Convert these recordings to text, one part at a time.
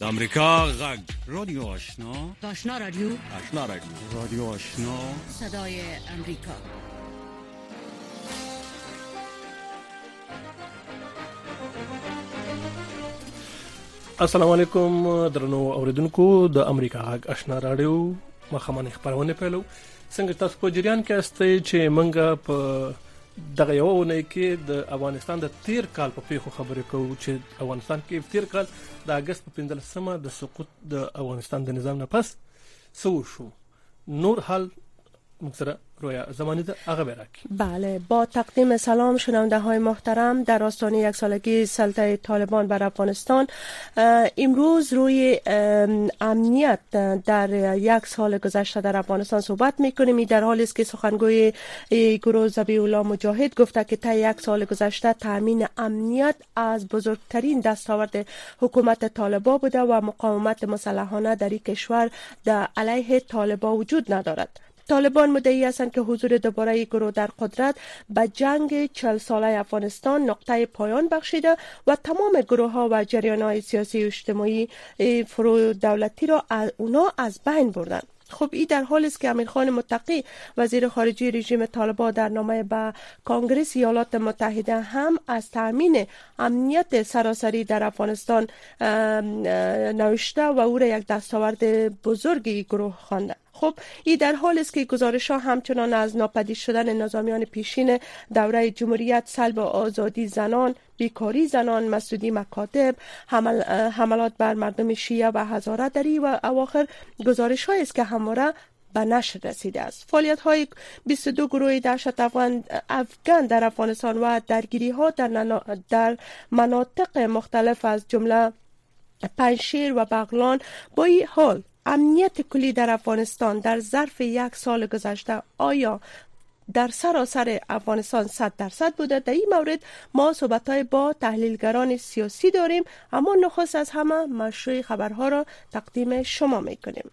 د امریکا غږ رادیو آشنا آشنا رادیو آشنا رادیو رادیو آشنا صدای امریکا السلام علیکم درنو اوریدونکو د امریکا غږ آشنا رادیو مخامن خبرونه پیلو څنګه تاسو په جریان کې استئ چې منګه په دغه یو ونه کې د افغانستان د تیر کال په پیښو خبرې کوو چې افغانستان کې تیر کال د اگست په 15 سمه د سقوط د افغانستان د نظام نه پس سو شو نور حال مکسره رویا زمانی ده بله با تقدیم سلام شنونده های محترم در آستانه یک سالگی سلطه طالبان بر افغانستان. امروز روی امنیت در یک سال گذشته در افغانستان صحبت می‌کنیم. در حالی است که سخنگوی گروه زبی الله مجاهد گفته که تا یک سال گذشته تامین امنیت از بزرگترین دستاورد حکومت طالبان بوده و مقاومت مسلحانه در این کشور در علیه طالبان وجود ندارد. طالبان مدعی هستند که حضور دوباره گروه در قدرت به جنگ چل ساله افغانستان نقطه پایان بخشیده و تمام گروه ها و جریان های سیاسی و اجتماعی فرو دولتی را اونا از بین بردند. خب این در حال است که خان متقی وزیر خارجه رژیم طالبان در نامه به کانگرس ایالات متحده هم از تامین امنیت سراسری در افغانستان نوشته و او را یک دستاورد بزرگی گروه خوانده. خب این در حال است که گزارش ها همچنان از ناپدید شدن نظامیان پیشین دوره جمهوریت سلب آزادی زنان بیکاری زنان مسدودی مکاتب حمل، حملات بر مردم شیعه و هزاره دری و اواخر گزارش است که همواره به نشر رسیده است. فعالیت های 22 گروه دهشت افغان افغان در افغانستان و درگیری ها در, در مناطق مختلف از جمله پنشیر و بغلان با این حال امنیت کلی در افغانستان در ظرف یک سال گذشته آیا در سراسر افغانستان 100 درصد بوده؟ در این مورد ما صحبت های با تحلیلگران سیاسی داریم اما نخست از همه مشروع خبرها را تقدیم شما می کنیم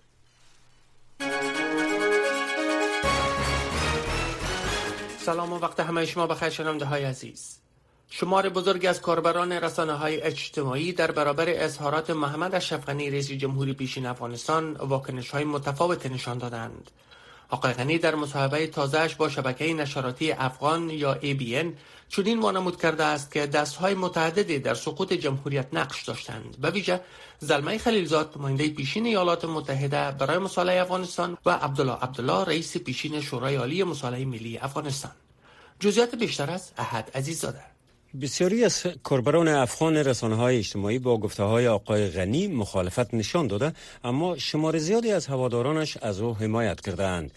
سلام و وقت همه شما بخیر شنونده های عزیز. شمار بزرگی از کاربران رسانه های اجتماعی در برابر اظهارات محمد اشرف غنی رئیس جمهوری پیشین افغانستان واکنش های متفاوت نشان دادند. آقای غنی در مصاحبه تازهش با شبکه نشراتی افغان یا ABN چنین وانمود کرده است که دستهای متعددی در سقوط جمهوریت نقش داشتند. به ویژه زلمه خلیلزاد نماینده پیشین ایالات متحده برای مصالحه افغانستان و عبدالله عبدالله رئیس پیشین شورای عالی مصالحه ملی افغانستان. جزئیات بیشتر از احد عزیززاده. بسیاری از کاربران افغان رسانه های اجتماعی با گفته های آقای غنی مخالفت نشان داده اما شمار زیادی از هوادارانش از او حمایت کردند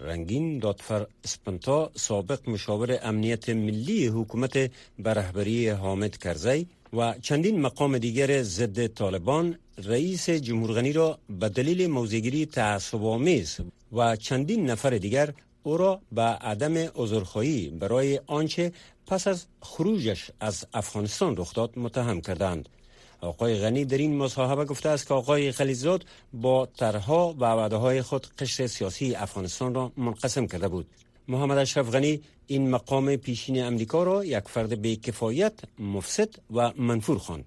رنگین دادفر اسپنتا سابق مشاور امنیت ملی حکومت به رهبری حامد کرزی و چندین مقام دیگر ضد طالبان رئیس جمهور غنی را به دلیل موزگیری تعصب و چندین نفر دیگر او را به عدم عذرخواهی برای آنچه پس از خروجش از افغانستان رخ داد متهم کردند. آقای غنی در این مصاحبه گفته است که آقای خلیزاد با طرحها و وعده های خود قشر سیاسی افغانستان را منقسم کرده بود. محمد اشرف غنی این مقام پیشین امریکا را یک فرد به کفایت مفسد و منفور خواند.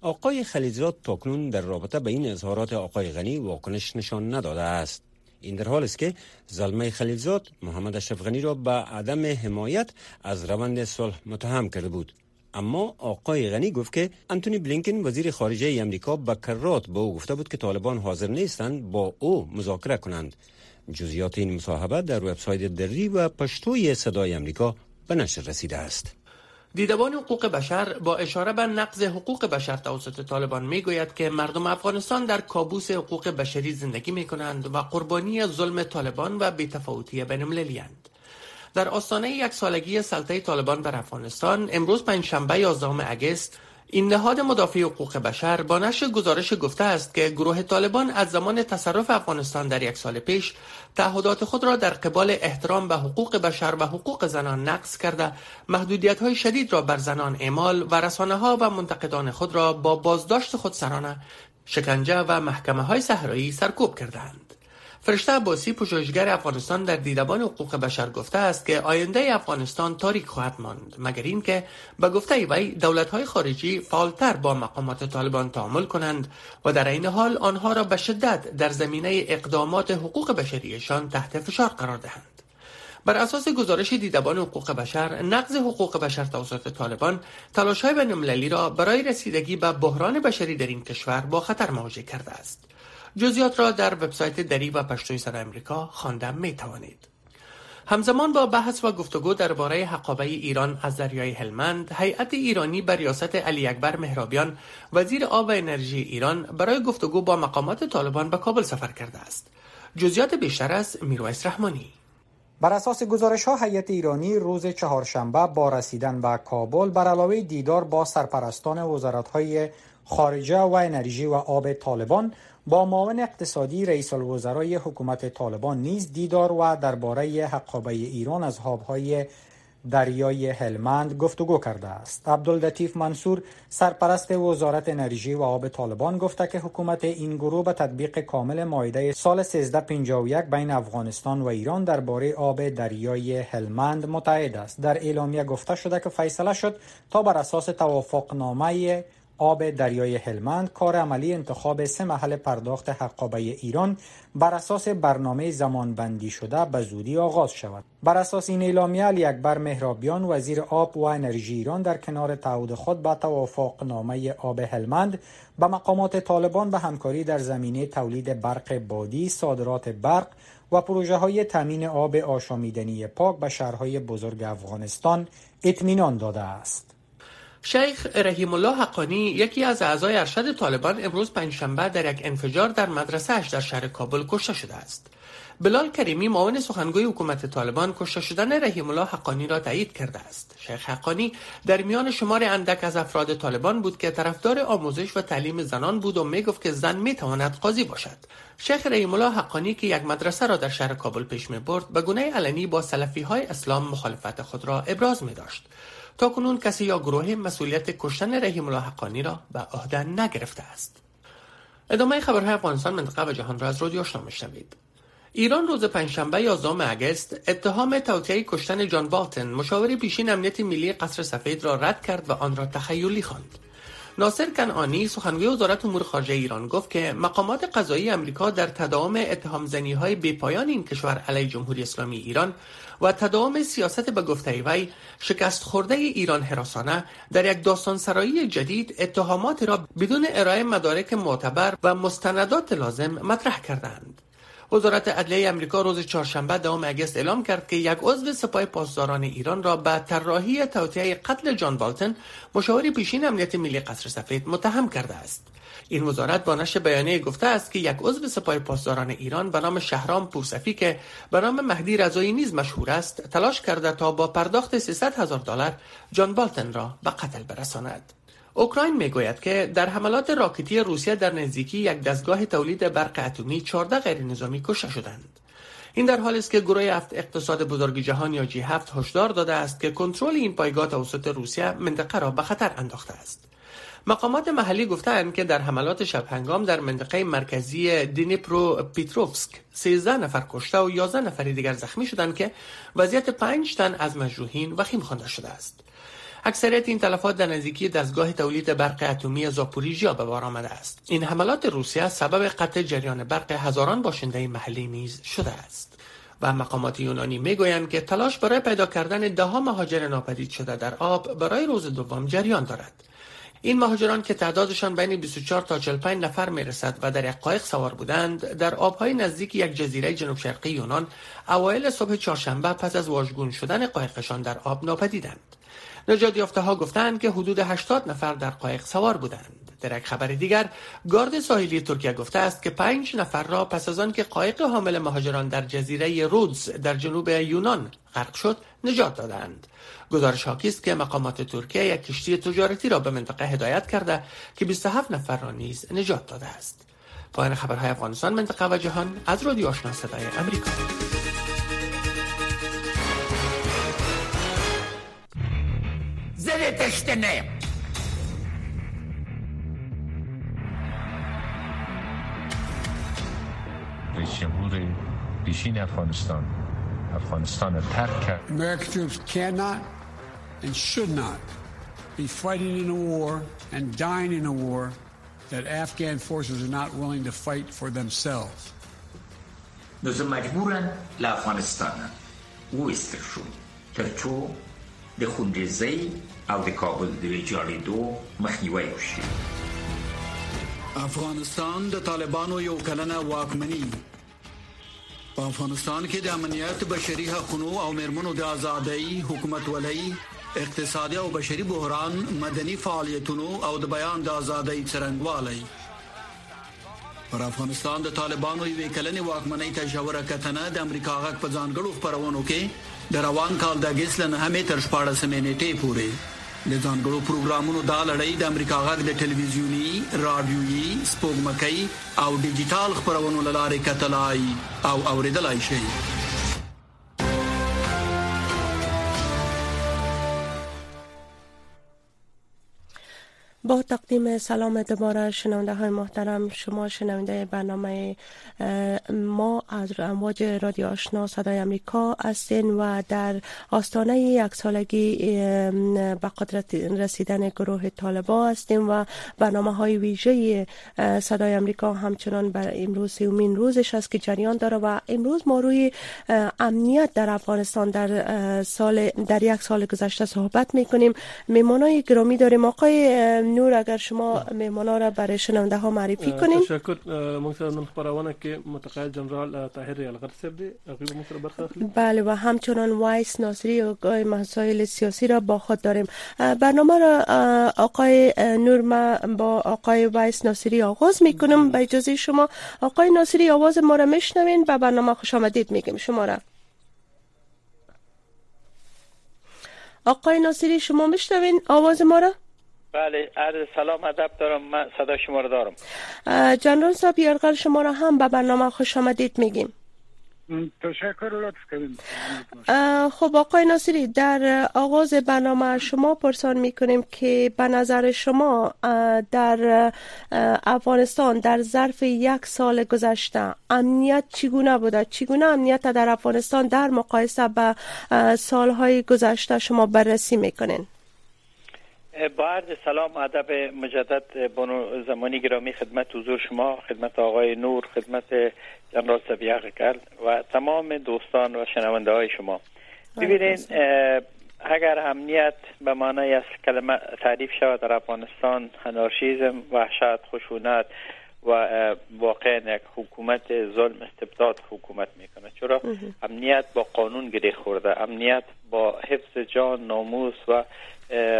آقای خلیزاد تاکنون در رابطه به این اظهارات آقای غنی واکنش نشان نداده است. این در حال است که زلمه خلیلزاد محمد اشرف غنی را به عدم حمایت از روند صلح متهم کرده بود. اما آقای غنی گفت که انتونی بلینکن وزیر خارجه امریکا به کرات با او گفته بود که طالبان حاضر نیستند با او مذاکره کنند. جزئیات این مصاحبه در وبسایت دری و پشتوی صدای امریکا به نشر رسیده است. دیدبان حقوق بشر با اشاره به نقض حقوق بشر توسط طالبان می‌گوید که مردم افغانستان در کابوس حقوق بشری زندگی می کنند و قربانی ظلم طالبان و بیتفاوتی بین در آستانه یک سالگی سلطه طالبان بر افغانستان امروز پنجشنبه 11 اگست این نهاد مدافع حقوق بشر با نشر گزارش گفته است که گروه طالبان از زمان تصرف افغانستان در یک سال پیش تعهدات خود را در قبال احترام به حقوق بشر و حقوق زنان نقض کرده محدودیت های شدید را بر زنان اعمال و رسانه ها و منتقدان خود را با بازداشت خودسرانه شکنجه و محکمه های صحرایی سرکوب کردند فرشته عباسی پژوهشگر افغانستان در دیدبان حقوق بشر گفته است که آینده افغانستان تاریک خواهد ماند مگر اینکه به گفته وی دولت‌های خارجی فعالتر با مقامات طالبان تعامل کنند و در این حال آنها را به شدت در زمینه اقدامات حقوق بشریشان تحت فشار قرار دهند. بر اساس گزارش دیدبان حقوق بشر نقض حقوق بشر توسط طالبان تلاش‌های بین‌المللی را برای رسیدگی به بحران بشری در این کشور با خطر مواجه کرده است. جزیات را در وبسایت دری و پشتوی سر امریکا خواندن می توانید. همزمان با بحث و گفتگو درباره حقابه ایران از دریای هلمند، هیئت ایرانی بر ریاست علی اکبر مهرابیان وزیر آب و انرژی ایران برای گفتگو با مقامات طالبان به کابل سفر کرده است. جزیات بیشتر از میرویس رحمانی بر اساس گزارش ها هیئت ایرانی روز چهارشنبه با رسیدن به کابل بر علاوه دیدار با سرپرستان وزارت های خارجه و انرژی و آب طالبان با معاون اقتصادی رئیس الوزرای حکومت طالبان نیز دیدار و درباره حقابه ایران از آبهای دریای هلمند گفتگو کرده است. عبداللطیف منصور سرپرست وزارت انرژی و آب طالبان گفته که حکومت این گروه به تطبیق کامل مایده سال 1351 بین افغانستان و ایران درباره آب دریای هلمند متعهد است. در اعلامیه گفته شده که فیصله شد تا بر اساس توافقنامه آب دریای هلمند کار عملی انتخاب سه محل پرداخت حقابه ایران بر اساس برنامه زمان بندی شده به زودی آغاز شود. بر اساس این اعلامیه علی اکبر مهرابیان وزیر آب و انرژی ایران در کنار تعهد خود به توافق نامه آب هلمند به مقامات طالبان به همکاری در زمینه تولید برق بادی صادرات برق و پروژه های تامین آب آشامیدنی پاک به شهرهای بزرگ افغانستان اطمینان داده است. شیخ رحیم الله حقانی یکی از اعضای ارشد طالبان امروز پنجشنبه در یک انفجار در مدرسهش در شهر کابل کشته شده است. بلال کریمی معاون سخنگوی حکومت طالبان کشته شدن رحیم الله حقانی را تایید کرده است. شیخ حقانی در میان شمار اندک از افراد طالبان بود که طرفدار آموزش و تعلیم زنان بود و می گفت که زن می تواند قاضی باشد. شیخ رحیم الله حقانی که یک مدرسه را در شهر کابل پیش می برد به گونه علنی با سلفی های اسلام مخالفت خود را ابراز می داشت. تا کنون کسی یا گروه مسئولیت کشتن رحیم الله حقانی را به عهده نگرفته است. ادامه خبرهای افغانستان منطقه و جهان را از رادیو آشنا میشنوید. ایران روز پنجشنبه 11 اگست اتهام توطئه کشتن جان بالتن مشاور پیشین امنیت ملی قصر سفید را رد کرد و آن را تخیلی خواند. ناصر کنعانی سخنگوی وزارت امور خارجه ایران گفت که مقامات قضایی امریکا در تداوم اتهام زنی های بیپایان این کشور علیه جمهوری اسلامی ایران و تداوم سیاست به گفته وی شکست خورده ایران حراسانه در یک داستان سرایی جدید اتهامات را بدون ارائه مدارک معتبر و مستندات لازم مطرح کردند. وزارت عدلیه امریکا روز چهارشنبه دوم اگست اعلام کرد که یک عضو سپاه پاسداران ایران را به طراحی توطئه قتل جان بالتن مشاور پیشین امنیت ملی قصر سفید متهم کرده است. این وزارت با نشر بیانیه گفته است که یک عضو سپاه پاسداران ایران به نام شهرام پورسفی که به نام مهدی رضایی نیز مشهور است تلاش کرده تا با پرداخت 300 هزار دلار جان بالتن را به قتل برساند. اوکراین می‌گوید که در حملات راکتی روسیه در نزدیکی یک دستگاه تولید برق اتمی 14 غیر نظامی کشته شدند. این در حالی است که گروه هفت اقتصاد بزرگ جهان یا جی هفت هشدار داده است که کنترل این پایگاه توسط روسیه منطقه را به خطر انداخته است. مقامات محلی گفتند که در حملات شب هنگام در منطقه مرکزی دینیپرو پیتروفسک 13 نفر کشته و 11 نفر دیگر زخمی شدند که وضعیت 5 تن از مجروحین وخیم خوانده شده است. اکثریت این تلفات در نزدیکی دستگاه تولید برق اتمی زاپوریژیا به بار آمده است. این حملات روسیه سبب قطع جریان برق هزاران باشنده محلی نیز شده است. و مقامات یونانی می‌گویند که تلاش برای پیدا کردن دهها مهاجر ناپدید شده در آب برای روز دوم جریان دارد. این مهاجران که تعدادشان بین 24 تا 45 نفر می رسد و در یک قایق سوار بودند در آبهای نزدیک یک جزیره جنوب شرقی یونان اوایل صبح چهارشنبه پس از واژگون شدن قایقشان در آب ناپدیدند. نجات یافته ها گفتند که حدود 80 نفر در قایق سوار بودند. در یک خبر دیگر گارد ساحلی ترکیه گفته است که پنج نفر را پس از آن که قایق حامل مهاجران در جزیره رودز در جنوب یونان غرق شد نجات دادند. گزارش حاکی است که مقامات ترکیه یک کشتی تجارتی را به منطقه هدایت کرده که 27 نفر را نیز نجات داده است. پایان خبرهای افغانستان منطقه و جهان از رادیو آشنا صدای امریکا تشتنه رئیس جمهور پیشین افغانستان افغانستان را ترک کرد American troops cannot and should not be fighting in a war and dying in a war that Afghan forces are not willing to fight for themselves. نو زه مجبورم له افغانستان وویستل شو تر څو د خونریزۍ او د کابل د ویجاړېدو مخنیوی وشي. افغانستان د طالبانو یو کلنه واکمني. په افغانستان کې د امنیت بشري حقوقو او مرمنو د ازادۍ حکومت ولای اقتصادي او بشري بحران مدني فعالیتونو او د بیان د ازادۍ څرنګوالي پر افغانستان د طالبانو یو کلنې واکمنۍ ته جوړه کتنه د امریکا غږ په ځانګړو خبرونو کې د روان کال د اگست له نهمې تر شپاړسمې نېټې پورې د ځانګړو پروګرامونو دا لړۍ د امریکا غږ د ټلویزیونی، رادیويي، سپوږمکۍ او ډیجیټل خبرونو لارې کتلای او اوریدلای شي با تقدیم سلام دوباره شنونده های محترم شما شنونده برنامه ما از امواج رادیو آشنا صدای امریکا هستین و در آستانه یک سالگی به قدرت رسیدن گروه طالبا هستیم و برنامه های ویژه صدای امریکا همچنان بر امروز سیومین روزش است که جریان داره و امروز ما روی امنیت در افغانستان در سال در یک سال گذشته صحبت می‌کنیم. میمانای گرامی داریم آقای نور اگر شما مهمانا را برای شنونده ها معرفی کنین. تشکر. موږ سره نن خبرونه کې متقاعد جنرال طاهر یلغر صاحب دی. هغه برخه بله و همچنان وایس ناصری و آگاه مسائل سیاسی را با خود داریم. برنامه را آقای نور ما با آقای وایس ناصری آغاز می‌کنم. به اجازه شما آقای ناصری آواز ما را میشنوین و برنامه خوش آمدید میگیم. شما را. آقای ناصری شما میشنوین آواز ما را؟ بله عرض سلام ادب دارم من صدا شما رو دارم. جنرال صاحب یارغل شما را هم به برنامه خوش آمدید میگیم. تشکر لطف کنید خب آقای ناصری در آغاز برنامه شما پرسان می‌کنیم که به نظر شما در افغانستان در ظرف یک سال گذشته امنیت چگونه بوده؟ چگونه امنیت در افغانستان در مقایسه به سالهای گذشته شما بررسی می‌کنین؟ با عرض سلام ادب مجدد بانو زمانی گرامی خدمت حضور شما خدمت آقای نور خدمت جنرال سبیق کرد و تمام دوستان و شنونده های شما ببینید اگر امنیت به معنای از کلمه تعریف شود در افغانستان انارشیزم وحشت خشونت و واقعا یک حکومت ظلم استبداد حکومت می‌کنه. چرا؟ امنیت با قانون گره خورده. امنیت با حفظ جان ناموس و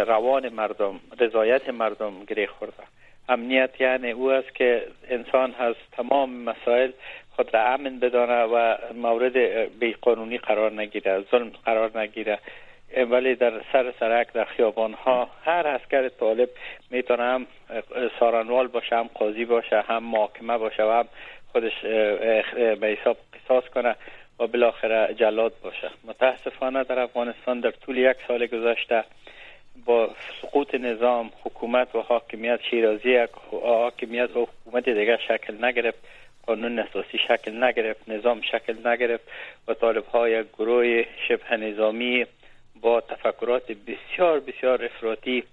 روان مردم رضایت مردم گره خورده. امنیت یعنی او است که انسان از تمام مسائل خود را امن بدانه و مورد بی قانونی قرار نگیره ظلم قرار نگیره. ولی در سر سرک در خیابان ها هر اسکر طالب می‌تونه هم سارنوال باشه هم قاضی باشه هم محاکمه باشه و هم خودش به حساب قصاص کنه و بالاخره جلاد باشه. متاسفانه در افغانستان در طول یک سال گذشته با سقوط نظام حکومت و حاکمیت شیرازی حاکمیت و حکومت دیگر شکل نگرفت قانون اساسی شکل نگرفت نظام شکل نگرفت و طالب های گروه شبه نظامی با تفکرات بسیار بسیار افراطی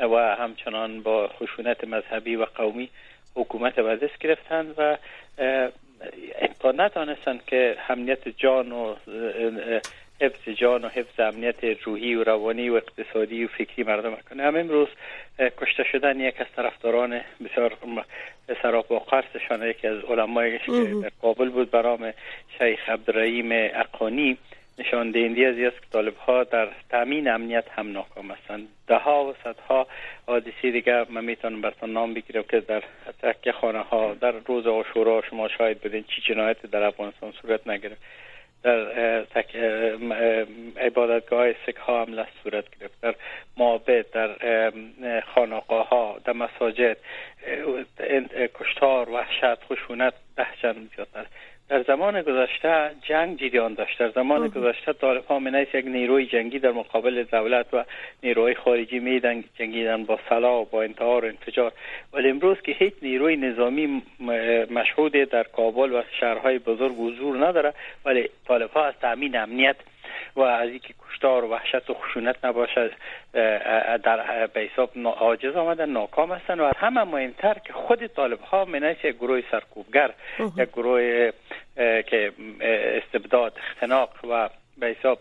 و همچنان با خشونت مذهبی و قومی حکومت و دست گرفتند و امکان نتانستند که امنیت جان و حفظ جان و حفظ امنیت روحی و روانی و اقتصادی و فکری مردم کنه. هم امروز کشته شدن یک از طرفداران بسیار سراپا قرصشان یکی از علمای که در کابل بود برام شیخ عبدالرحیم اقانی. نشان دهنده از است که طالب ها در تامین امنیت هم ناکام هستند. ده ها و صدها حادثه دیگه من می‌تونم براتون نام بگیرم که در تکه خانه ها در روز عاشورا شما شاید بدین چی جنایت در افغانستان صورت نگرفت. در تک عبادتگاه سک ها هم صورت گرفت. در معابد در خانقاه ها در مساجد کشتار وحشت خشونت ده چند زیادتر در زمان گذشته جنگ جریان داشت. در زمان گذشته طالب ها من یک نیروی جنگی در مقابل دولت و نیروی خارجی می جنگیدن با سلاح و با انتحار و انفجار. ولی امروز که هیچ نیروی نظامی مشهود در کابل و شهرهای بزرگ حضور نداره ولی طالب ها از تامین امنیت و از اینکه کشتار و وحشت و خشونت نباشد در به حساب عاجز آمدن ناکام هستند و از همه مهمتر که خود طالب ها منش یک گروه سرکوبگر یک گروه که استبداد اختناق و به حساب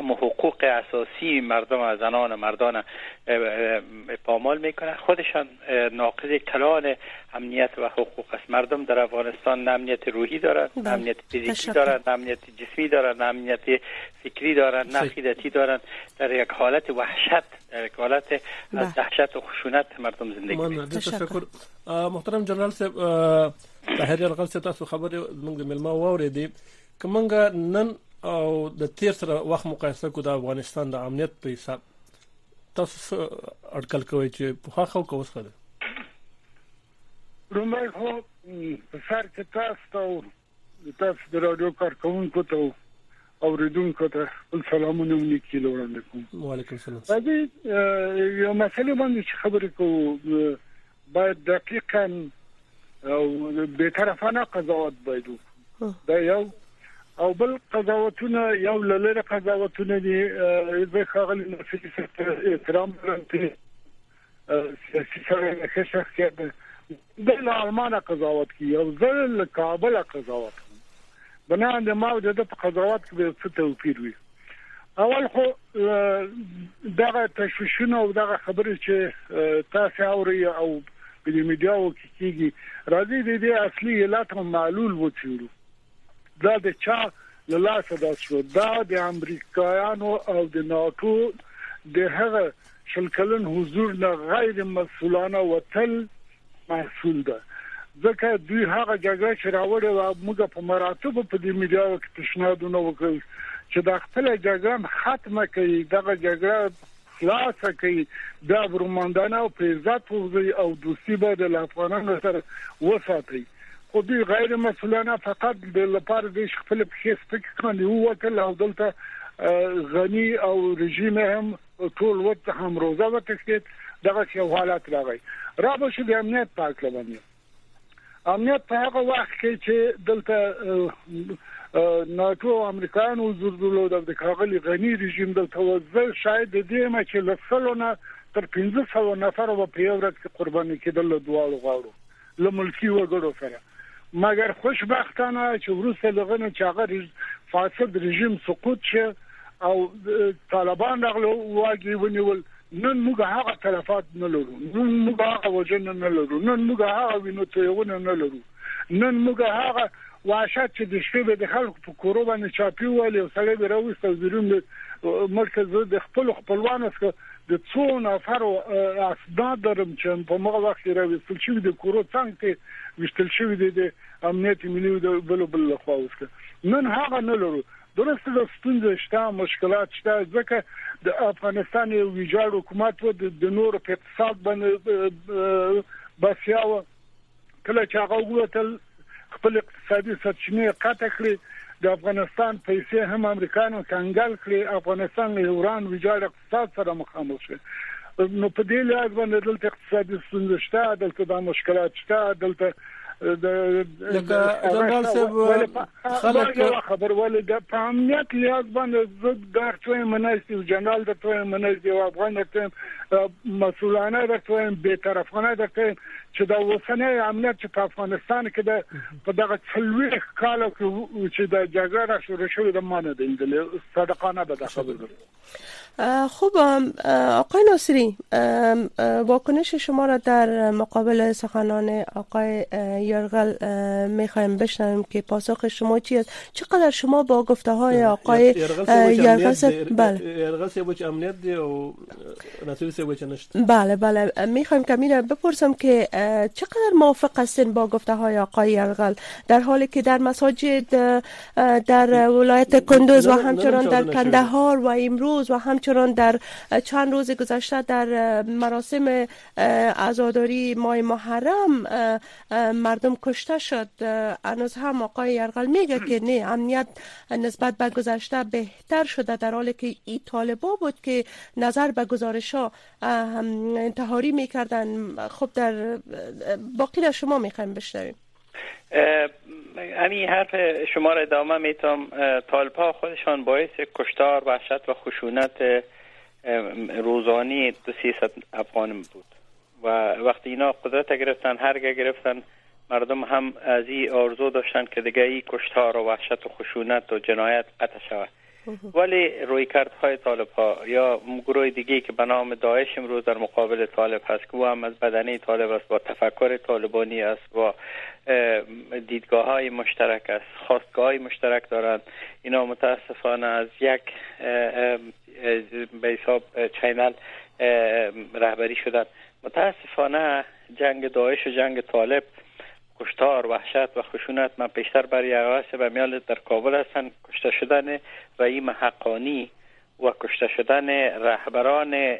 اما حقوق اساسی مردم زنان مردان پامال می‌کنه خودشان ناقض کلان امنیت و حقوق است. مردم در افغانستان نه امنیت روحی دارند نه بله. امنیت فیزیکی دارند نه امنیت جسمی دارند نه امنیت فکری دارند نه عقیدتی دارند در یک حالت وحشت در یک حالت از بله. دهشت و خشونت مردم زندگی من تشکر. محترم جنرال صاحب طاهر یرغل تاسو خبره موږ ملما واورېدې کومنګ نن او د تیر سره وخت مقایسه کو د افغانستان د امنیت په حساب. تاسو اټکل کوي چې په خاخو کو وسخه ده رومای خو په سر کې تاسو ته تاسو د رادیو کارکونکو ته اوریدونکو ته سلامونه ولیکي وړاندې کوم. وعلیکم السلام راځي یو مسله باندې خبرې کوو باید دقیقاً او به طرفانه قضاوت باید دا یو او بل قضاوتونه یو لاره قضاوتونه دي زه خغل نفسي احترام لرم سیاسي سره ښه شخصیت د المانه قضاوت کی او زه له کابل قضاوت بنا د ما د په قضاوت کې څه توپیر وي. اول خو دغه تشویشونه او دغه خبرې چې تاسو اوري او په میډیاو کې کیږي راځي د دې اصلي علت معلول وڅېړو دا د چا لاسه دا شو. دا د امریکایانو او د ناتو د هغه شلکلن حضور نه غیر مسولانه وتل محصول ده. ځکه دوی هغه جګړه چې راوړې و موږ په مراتب په دې میډیا کې پیشنهادونه وکړ چې د خپل جګړه ختمه کړي دغه جګړه خلاصه کوي دا بروماندانه او عزت او دوستي به د افغانانو سره وساتي خو دوی غیر مسولانه فقط د لپاره د خپل په سپک کړي وکړل او دلته غني او رژیم هم ټول وخت هم روزه وکړي دغه یو حالت راغی. را به شو د امنیت پاک لبنه امنیت په هغه وخت کې چې دلته ناتو امریکایان حضور درلود د کاغلی غنی رژیم دلته وزل شاید د دې ما چې لسلونه تر 1500 نفر په یو ورځ کې قرباني کېدل دواړو غاړو لملکی وګړو سره مګر خوشبختانه چې وروسته لغنه چې هغه فاسد رژیم سقوط شه او طالبان راغلو واګي ونیول نن موږ هغه تلفات نه لرو نن موږ هغه وجن نه لرو نن موږ هغه وینو ته نه لرو نن موږ هغه واشات چې د شپې د خلکو په کورو باندې چاپی ولې او سړی به راوستل زرون مرکز د خپل خپلوانو څخه د څو نفر اسناد درم چې په مغه وخت راوستل شي د کورو څنګه وشتل شوی د امنیت ملي د بل بل لخوا وسکه نن هغه نه لرو. درسته د ستونزې شته مشکلات شته ځکه د افغانستان یو ویجاړ حکومت و د نور په اقتصاد باندې بسیاو کله چې هغه ووتل خپل اقتصادي سرچینې قطع کړې د افغانستان پیسې هم امریکانو څنګه کړې افغانستان له ایران ویجاړ اقتصاد سره مخامخ شو نو په دې لحاظ باندې دلته اقتصادي ستونزې شته دلته د مشکلات شته دلته لکه جنرال صاحب خلک خبر ول د امنیت لیاز باندې زد ګار څوی مناسب جنرال د څوی مناسب او افغان د مسولانه د څوی به طرفانه د چې د وسنۍ امنیت په افغانستان کې د په دغه څلوي کال کې چې د جګړه شروع شوې د مانه د صدقانه به د خوب آقای ناصری واکنش شما را در مقابل سخنان آقای یرغل می‌خوایم بشنویم که پاسخ شما چی است. چقدر شما با گفته های آقای یرغل بله. امنیت دی و بله بله. می‌خوایم کمی را بپرسم که چقدر موافق هستین با گفته های آقای یرغل؟ در حالی که در مساجد در ولایت کندوز و همچنان در کندهار و امروز و همچنان همچنان در چند روز گذشته در مراسم عزاداری ماه محرم مردم کشته شد. هنوز هم آقای یرغل میگه که نه امنیت نسبت به گذشته بهتر شده در حالی که ای طالبا بود که نظر به گزارش ها انتحاری می‌کردن. خب در باقی در شما می‌خوایم بشنویم. همین حرف شما را ادامه می‌تونم طالبا خودشان باعث کشتار وحشت و خشونت روزانی دو سیصد افغان بود. و وقتی اینا قدرت گرفتن هرگه گرفتن مردم هم از این آرزو داشتن که دیگه ای کشتار و وحشت و خشونت و جنایت قطع شود. ولی روی های طالب ها یا گروه دیگه که به نام داعش امروز در مقابل طالب هست که او هم از بدنه طالب است با تفکر طالبانی است با دیدگاه های مشترک است خواستگاه های مشترک دارند. اینا متاسفانه از یک به حساب چینل رهبری شدن متاسفانه جنگ داعش و جنگ طالب کشتار وحشت و خشونت من پیشتر برای اغاس و میال در کابل هستن. کشته شدن رئیم حقانی و کشته شدن رهبران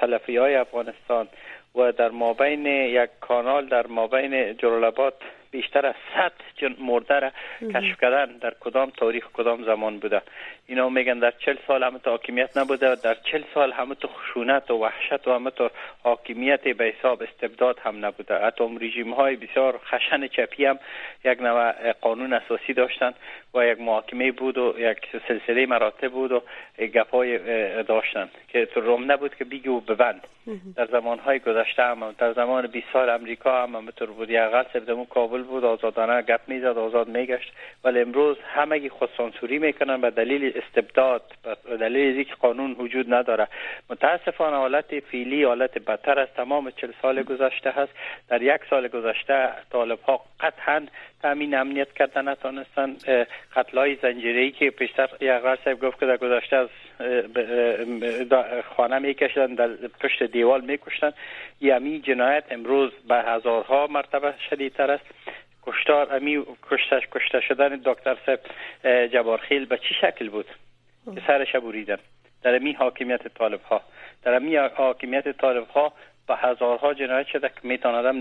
سلفی های افغانستان و در مابین یک کانال در مابین جلالباد بیشتر از 100 جن مرده را کشف کردن در کدام تاریخ کدام زمان بوده. اینا میگن در 40 سال همه تو حاکمیت نبوده و در 40 سال همه تو خشونت و وحشت و همه تو حاکمیت به حساب استبداد هم نبوده. حتی رژیم های بسیار خشن چپی هم یک نوع قانون اساسی داشتن. و یک محاکمه بود و یک سلسله مراتب بود و گپای داشتن که تو روم نبود که بیگی و ببند. در زمان های گذشته هم در زمان 20 سال امریکا هم همطور بود یا سبدمون کابل بود آزادانه گپ می‌زد آزاد میگشت. ولی امروز همگی خود سانسوری می‌کنن به دلیل استبداد به دلیل اینکه قانون وجود نداره. متاسفانه حالت فیلی حالت بدتر از تمام چل سال گذشته هست. در یک سال گذشته طالب ها قطعا تامین امنیت کردن نتانستن قتل های زنجیری که پیشتر یغار صاحب گفت که در گذشته از خانه میکشدن در پشت دیوال میکشتن. یمی جنایت امروز به هزارها مرتبه شدیدتر است. کشتار امی کشتش کشته شدن دکتر صاحب جبارخیل به چی شکل بود؟ که سرش بریدن. در می حاکمیت طالب ها در می حاکمیت طالب ها با هزارها جنایت شده که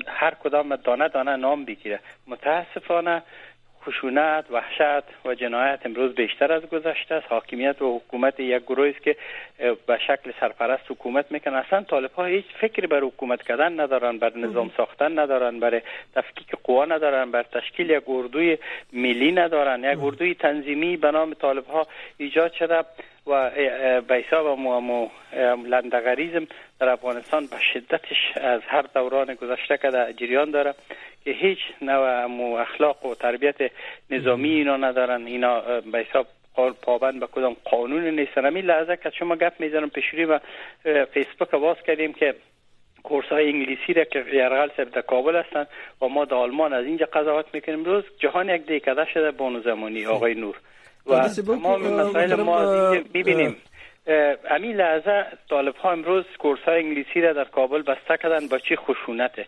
هر کدام دانه دانه نام بگیره. متاسفانه خشونت وحشت و جنایت امروز بیشتر از گذشته است. حاکمیت و حکومت یک گروهی است که به شکل سرپرست حکومت می‌کنن اصلا طالب ها هیچ فکری بر حکومت کردن ندارن بر نظام ساختن ندارن بر تفکیک قوا ندارن بر تشکیل یک اردوی ملی ندارن. یک اردوی تنظیمی به نام طالب ها ایجاد شده. و به حساب مو لندغریزم در افغانستان به شدتش از هر دوران گذشته که در جریان داره که هیچ نوع مو اخلاق و تربیت نظامی اینا ندارن. اینا به حساب پابند به کدام قانون نیستن. همین لحظه که شما گپ می‌زنم پیشوری و فیسبوک باز کردیم که کورس های انگلیسی را که یرغل سر در کابل هستن و ما در آلمان از اینجا قضاوت می‌کنیم. روز جهان یک دیکده شده بانو زمانی آقای نور. و تمام مسائل ما می‌بینیم. همین لحظه طالب ها امروز کورس های انگلیسی را در کابل بسته کردن با چی خشونته؟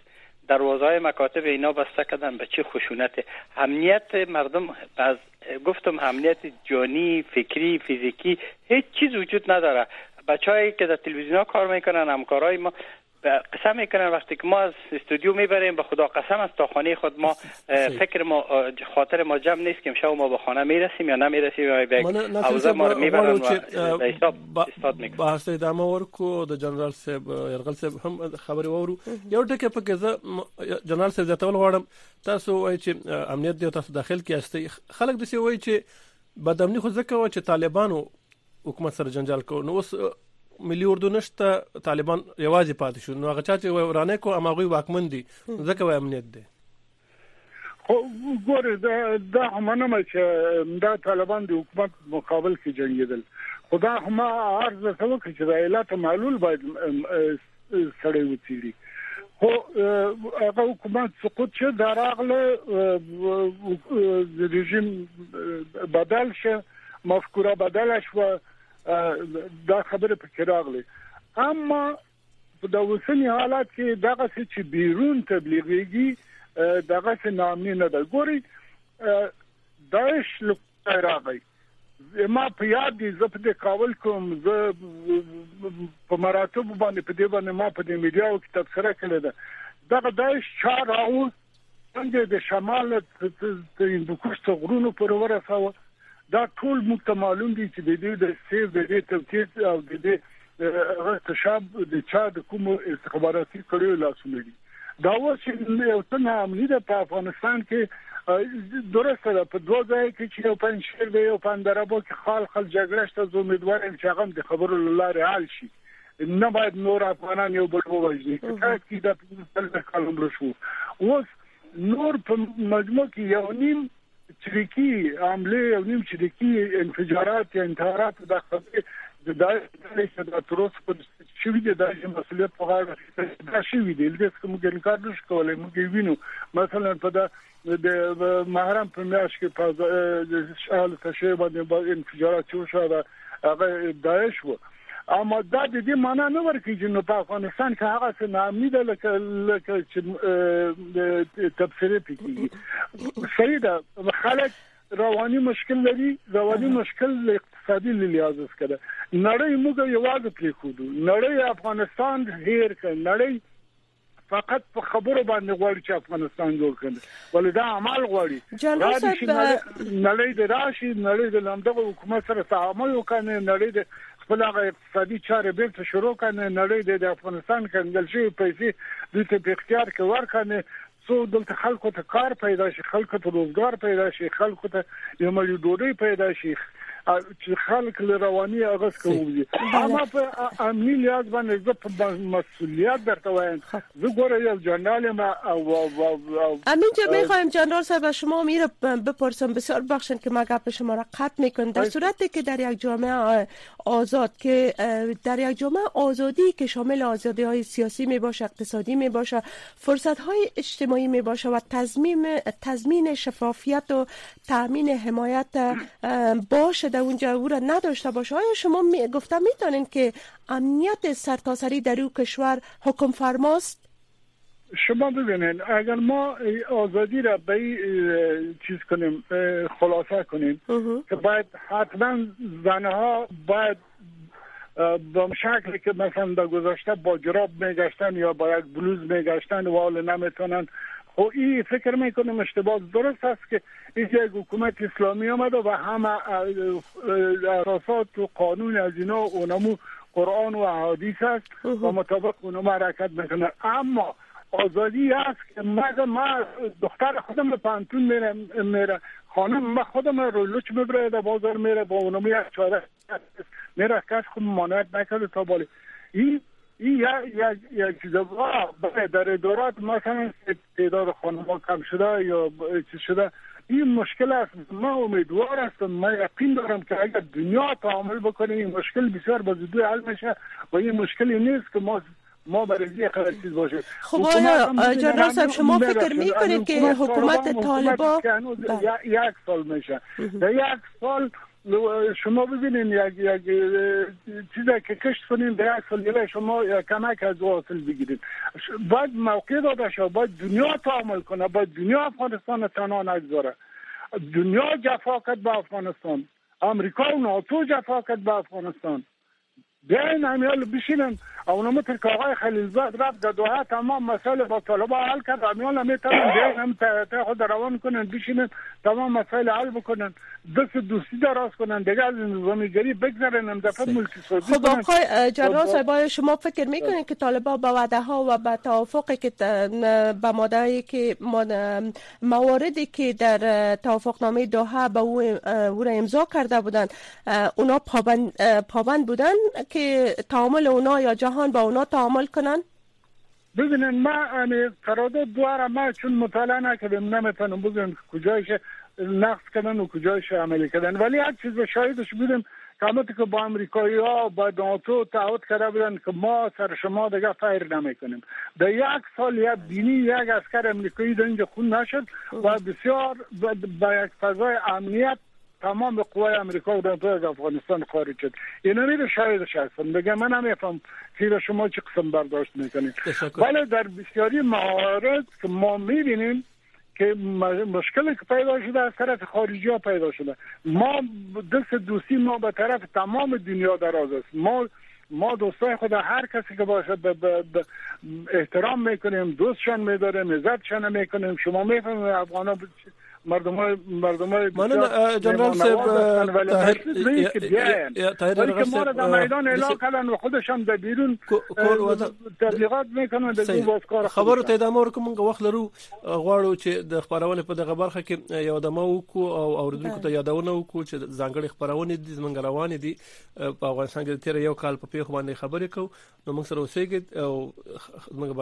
دروازه های مکاتب اینا بسته کردن به چه خشونت امنیت مردم از گفتم امنیت جانی فکری فیزیکی هیچ چیز وجود نداره. بچههایی که در تلویزیون کار می‌کنن همکارای ما قسم میکنن وقتی که ما از استودیو میبریم به خدا قسم از تا خانه خود ما فکر ما خاطر ما جمع نیست که شب ما به خانه میرسیم یا نمیرسیم یا به حوزه ما رو میبرن و حساب استاد میکنن. بحث ادامه ورکو د جنرال صاحب يرغل صاحب هم خبري وورو یو ټکی په کې جنرال صاحب ځاتول غواړم. تاسو وایي چې امنیت دی تاسو داخل کې استي خلک د سی وایي چې بدامني خو ځکه و چې طالبانو حکومت سره جنجال کو نو اوس ملي اردو نشته طالبان یوازې پاتې شو. نو هغه چا چې ورانه کو امغوي واکمن دي. ځکه وای امنیت دی. خو ګوره دا دا هم نه چې دا طالبان د حکومت مقابل کې جنگیدل خدا هم عرض وکړ چې د ایالت معلول باید سړی وڅیړي خو هغه حکومت سقوط شه دراغله رژیم بدل شه مفکوره بدل شو دا خبره پکې راغله اما په د اوسنی حالات کې دغه چې بیرون تبلیغيږي دغه څه نامي نه ده. ګوري داعش راغی. ما په یاد دي زه په کابل کوم زه په مراتب باندې په دې باندې ما په دې میډیاو کې تبصره کړې ده. دغه دایښ چار راو څنګه د شمال د هندوکش ته غرونو پر ورساوه دا ټول موږ معلوم دي چې د دې د سیف د دې تفکیک او د دې هغه تشاب د چا د کوم استخباراتي کړیو لاسونه دي. دا اوس یو څنګه امنیت په افغانستان کې درسته ده. په دوه ځای کې چې یو پنځیر دی یو پندرابو کې خال خل جګړه شته امیدوار یم چې هغه د خبرو لاره حل شي. نه باید نور افغانان یو بل ووجني کله چې د پنځه کالم رسو اوس نور په مجموع کې یو نیم چریکی عمله یو نیم چریکی انفجارات یا انتحارات د خبرې د دای د تروس په دی د مسولیت په غاړه دا شوی دی د کوم ګنکار نش کولای موږ وینو. مثلا په د محرم په میاش کې په شال تشه باندې انفجارات شو دا هغه داعش وو اما دا د دې معنی نه ورکړي چې نو په افغانستان کې هغه څه نامي ده لکه لکه چې تفسیر پکې صحیح ده خلک رواني مشکل لري رواني مشکل اقتصادي لحاظ سره نړۍ موږ یوازې پرې خو نړۍ افغانستان هیر کړ نړۍ فقط په خبرو باندې غواړي چې افغانستان جوړ کړي ولدا عمل غواړي جنرال صاحب نړۍ د راشي نړۍ د لمدغه حکومت سره تعامل وکړي نړۍ د خپل هغه اقتصادي چارې بیرته شروع کړي نړۍ د افغانستان کنګل شي پیسې د ته په اختیار کې ورکړي څو دلته خلکو ته کار پیدا شي خلکو ته روزګار پیدا شي خلکو ته یو ملي ډوډۍ پیدا شي چې خلک له رواني اغاز کوي اما په امني لیاز باندې زه په مسئولیت درته وایم. زه ګوره یو جنرال ما او امین جا می‌خوایم جنرال صاحب شما میره بپرسم. بسیار بخشن که ما گپ شما را قطع می‌کنم در صورتی که در یک جامعه آزاد که در یک جامعه آزادی که شامل آزادی های سیاسی می باشه اقتصادی می باشه فرصت های اجتماعی می باشه و تضمین تضمین شفافیت و تامین حمایت باشه در اونجا او را نداشته باشه. آیا شما می گفته می‌تونین که امنیت سرتاسری در او کشور حکم فرماست؟ شما ببینید اگر ما آزادی را به چیز کنیم خلاصه کنیم که باید حتما زنها باید به شکلی که مثلا در گذشته با جراب میگشتن یا با یک بلوز میگشتن و حال نمی‌تونن خب این فکر می‌کنم اشتباه درست است که اینجا یک حکومت اسلامی آمده و همه اساسات و قانون از اینا اونمو قرآن و احادیث است و مطابق اونم حرکت می‌کنه. اما آزادی است که مگه ما دختر خودم به پانتون میره میره خانم ما خودم رو لچ می‌بره در بازار میره با اونم یک چاره میره کس خود مانعت نکرده تا بالی این این یک چیز در ادارات مثلا تعداد خانم کم شده یا چیز شده. این مشکل است. ما امیدوار هستم ما یقین دارم که اگر دنیا تعامل بکنه این مشکل بسیار با زودی حل میشه و این مشکلی نیست که ما ما برای چیز باشه خب آیا جنرال صاحب شما فکر می‌کنید که حکومت طالبان یک سال میشه. در یک سال شما ببینید یک یک چیزی که کشت کنین در یک شما کمک از حاصل بگیرید باید موقع داده شد باید دنیا تعامل کنه باید دنیا افغانستان تنها نگذاره. دنیا جفا کرد به افغانستان امریکا و ناتو جفا کرد به افغانستان. بیاین همیال بشینن او نمو تر که آقای خلیلزاد رفت در دوحه تمام مسائل با طالبا حل کرد همیال هم می‌تونن بیاین هم تا خود روان کنن بشینن تمام مسائل حل بکنن دست دوستی دراز کنن دیگه از نظامیگری بگذارن هم دفعه ملکی سازی خب آقای جنرال صاحب شما فکر می‌کنین که طالبا با وعده ها و به توافقی که به ماده که مواردی که در توافقنامه دوحه به او, او را امضا کرده بودن اونا پابند, پابند بودن؟ که تعامل اونا یا جهان با اونا تعامل کنن؟ ببینن ما یعنی قرارداد دواره ما چون مطالعه نکردیم نمی‌تونم بگم کجایش نقص کردن و کجایش عملی کردن. ولی یک چیز شاهدش بودیم که که با امریکایی ها با ناتو تعهد کرده بودن که ما سر شما دیگه فایر نمی‌کنیم. در یک سال یا بینی یک اسکر امریکایی در اینجا خون نشد و بسیار با یک فضای امنیت تمام قوای امریکا و از افغانستان خارج شد. اینا میره شاهدش هستم بگه من نمیفهم که شما چه قسم برداشت می‌کنید. ولی در بسیاری موارد که ما می‌بینیم که مشکلی که پیدا شده از طرف خارجی ها پیدا شده. ما دست دوستی ما به طرف تمام دنیا دراز است. ما ما دوستای خود هر کسی که باشه به احترام می‌کنیم دوستشان میداریم عزتشان می‌کنیم. شما می‌فهمید افغان های مردم های مننه جنرال صاحب طاهر ولی که ما را در میدان اعلام کردن و خودشان در بیرون تبلیغات میکنن د باز کار خبرو ته ادامه ورکوم موږ وخت لرو غواړو چې د خبرونه په دغه برخه کې یو دمه وکړو او اوریدونکو ته یادونه وکړو چې ځانګړي خبرونه دي زمونږ روان دي په افغانستان کې تیر یو کال په پیښ باندې خبرې کوو. نو موږ سره اوسېږي او